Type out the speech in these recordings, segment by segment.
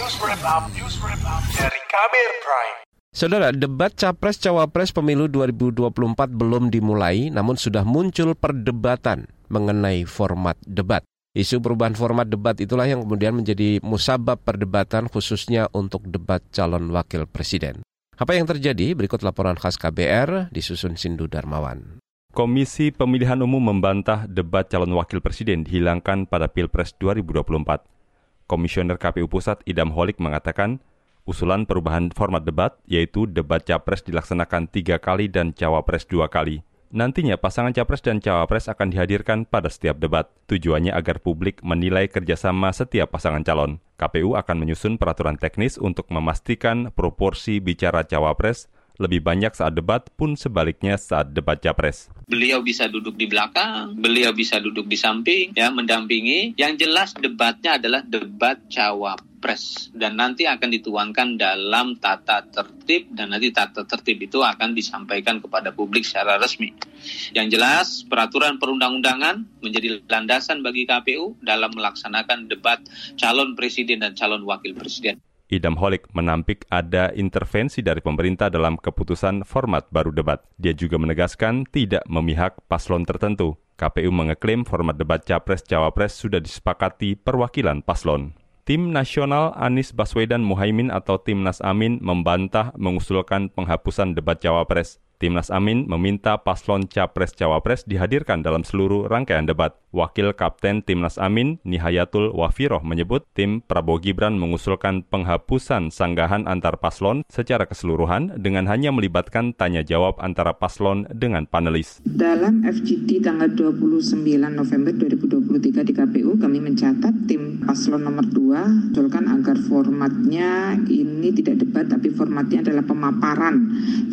News Wrap Up, News Wrap Up dari Kabir Prime. Saudara, debat Capres-Cawapres pemilu 2024 belum dimulai, namun sudah muncul perdebatan mengenai format debat. Isu perubahan format debat itulah yang kemudian menjadi musabab perdebatan khususnya untuk debat calon wakil presiden. Apa yang terjadi? Berikut laporan khas KBR disusun Sindu Darmawan. Komisi Pemilihan Umum membantah debat calon wakil presiden dihilangkan pada Pilpres 2024. Komisioner KPU Pusat Idam Holik mengatakan, usulan perubahan format debat, yaitu debat capres dilaksanakan tiga kali dan cawapres dua kali. Nantinya pasangan capres dan cawapres akan dihadirkan pada setiap debat. Tujuannya agar publik menilai kerjasama setiap pasangan calon. KPU akan menyusun peraturan teknis untuk memastikan proporsi bicara cawapres lebih banyak saat debat pun sebaliknya saat debat capres. Beliau bisa duduk di belakang, beliau bisa duduk di samping, ya mendampingi. Yang jelas debatnya adalah debat cawapres dan nanti akan dituangkan dalam tata tertib dan nanti tata tertib itu akan disampaikan kepada publik secara resmi. Yang jelas peraturan perundang-undangan menjadi landasan bagi KPU dalam melaksanakan debat calon presiden dan calon wakil presiden. Idam Holik menampik ada intervensi dari pemerintah dalam keputusan format baru debat. Dia juga menegaskan tidak memihak paslon tertentu. KPU mengeklaim format debat Capres-Cawapres sudah disepakati perwakilan paslon. Tim Nasional Anies Baswedan Muhaimin atau Timnas Amin membantah mengusulkan penghapusan debat Cawapres. Timnas Amin meminta paslon Capres-Cawapres dihadirkan dalam seluruh rangkaian debat. Wakil Kapten Timnas Amin, Nihayatul Wafiroh menyebut tim Prabowo Gibran mengusulkan penghapusan sanggahan antar paslon secara keseluruhan dengan hanya melibatkan tanya jawab antara paslon dengan panelis. Dalam FGD tanggal 29 November 2023 di KPU kami mencatat tim paslon nomor 2 usulkan agar formatnya ini tidak debat tapi formatnya adalah pemaparan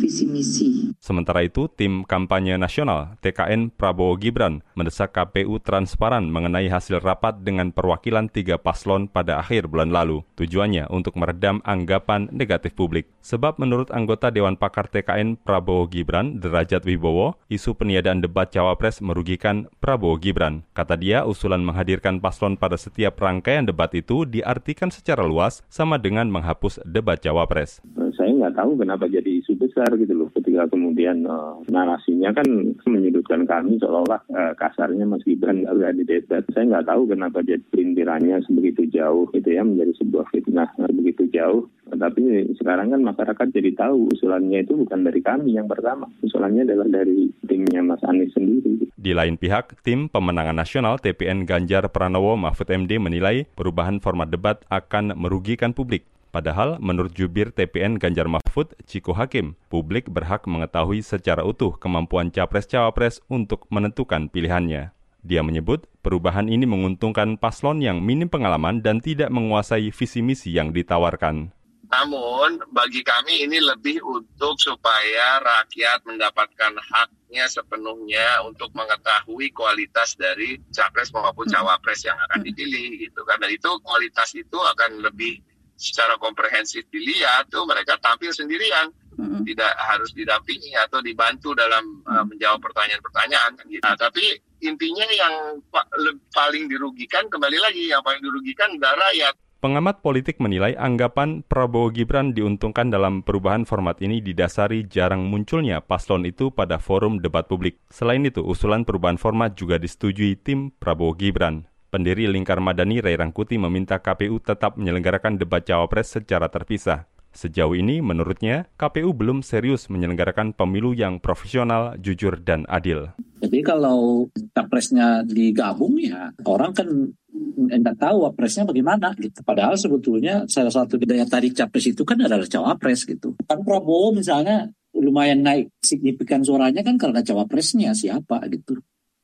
visi misi. Sementara itu, tim kampanye nasional TKN Prabowo Gibran mendesak KPU transparan mengenai hasil rapat dengan perwakilan tiga paslon pada akhir bulan lalu. Tujuannya untuk meredam anggapan negatif publik. Sebab menurut anggota Dewan Pakar TKN Prabowo Gibran, Derajat Wibowo, isu peniadaan debat Cawapres merugikan Prabowo Gibran. Kata dia, usulan menghadirkan paslon pada setiap rangkaian debat itu diartikan secara luas sama dengan menghapus debat Cawapres. Saya nggak tahu kenapa jadi isu besar gitu loh ketika kemudian uh, narasinya kan menyudutkan kami seolah-olah uh, kasarnya Mas Gibran nggak berani debat. Saya nggak tahu kenapa jadi pelintirannya sebegitu jauh gitu ya menjadi sebuah fitnah begitu jauh. Tapi sekarang kan masyarakat jadi tahu usulannya itu bukan dari kami yang pertama. Usulannya adalah dari timnya Mas Anies sendiri. Di lain pihak, tim pemenangan nasional TPN Ganjar Pranowo Mahfud MD menilai perubahan format debat akan merugikan publik. Padahal menurut jubir TPN Ganjar Mahfud, Ciko Hakim, publik berhak mengetahui secara utuh kemampuan capres-cawapres untuk menentukan pilihannya. Dia menyebut perubahan ini menguntungkan paslon yang minim pengalaman dan tidak menguasai visi misi yang ditawarkan. Namun bagi kami ini lebih untuk supaya rakyat mendapatkan haknya sepenuhnya untuk mengetahui kualitas dari capres maupun cawapres yang akan dipilih gitu kan. Dan itu kualitas itu akan lebih secara komprehensif dilihat tuh mereka tampil sendirian mm-hmm. tidak harus didampingi atau dibantu dalam uh, menjawab pertanyaan-pertanyaan gitu. Nah, tapi intinya yang pa- paling dirugikan kembali lagi yang paling dirugikan adalah rakyat. Pengamat politik menilai anggapan Prabowo Gibran diuntungkan dalam perubahan format ini didasari jarang munculnya paslon itu pada forum debat publik. Selain itu, usulan perubahan format juga disetujui tim Prabowo Gibran. Pendiri Lingkar Madani Ray Rangkuti meminta KPU tetap menyelenggarakan debat cawapres secara terpisah. Sejauh ini, menurutnya, KPU belum serius menyelenggarakan pemilu yang profesional, jujur, dan adil. Jadi kalau capresnya digabung ya, orang kan tidak tahu wapresnya bagaimana gitu. Padahal sebetulnya salah satu daya tarik capres itu kan adalah cawapres gitu. Kan Prabowo misalnya lumayan naik signifikan suaranya kan karena cawapresnya siapa gitu.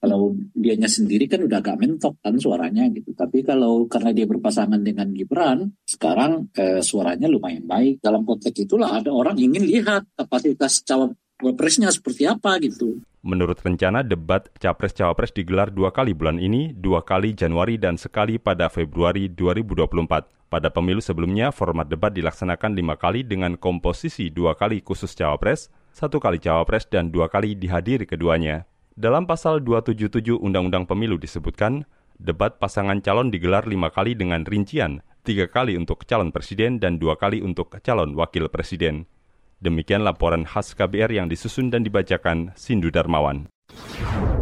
Kalau dianya sendiri kan udah agak mentok kan suaranya gitu. Tapi kalau karena dia berpasangan dengan Gibran, sekarang eh, suaranya lumayan baik. Dalam konteks itulah ada orang ingin lihat kapasitas cawapresnya seperti apa gitu. Menurut rencana, debat Capres-Cawapres digelar dua kali bulan ini, dua kali Januari dan sekali pada Februari 2024. Pada pemilu sebelumnya, format debat dilaksanakan lima kali dengan komposisi dua kali khusus Cawapres, satu kali Cawapres, dan dua kali dihadiri keduanya. Dalam pasal 277 Undang-Undang Pemilu disebutkan, debat pasangan calon digelar lima kali dengan rincian tiga kali untuk calon presiden dan dua kali untuk calon wakil presiden. Demikian laporan khas KBR yang disusun dan dibacakan Sindu Darmawan.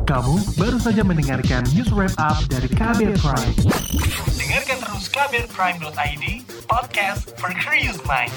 Kamu baru saja mendengarkan news wrap up dari KBR Prime. Dengarkan terus kbrprime.id, podcast for curious mind.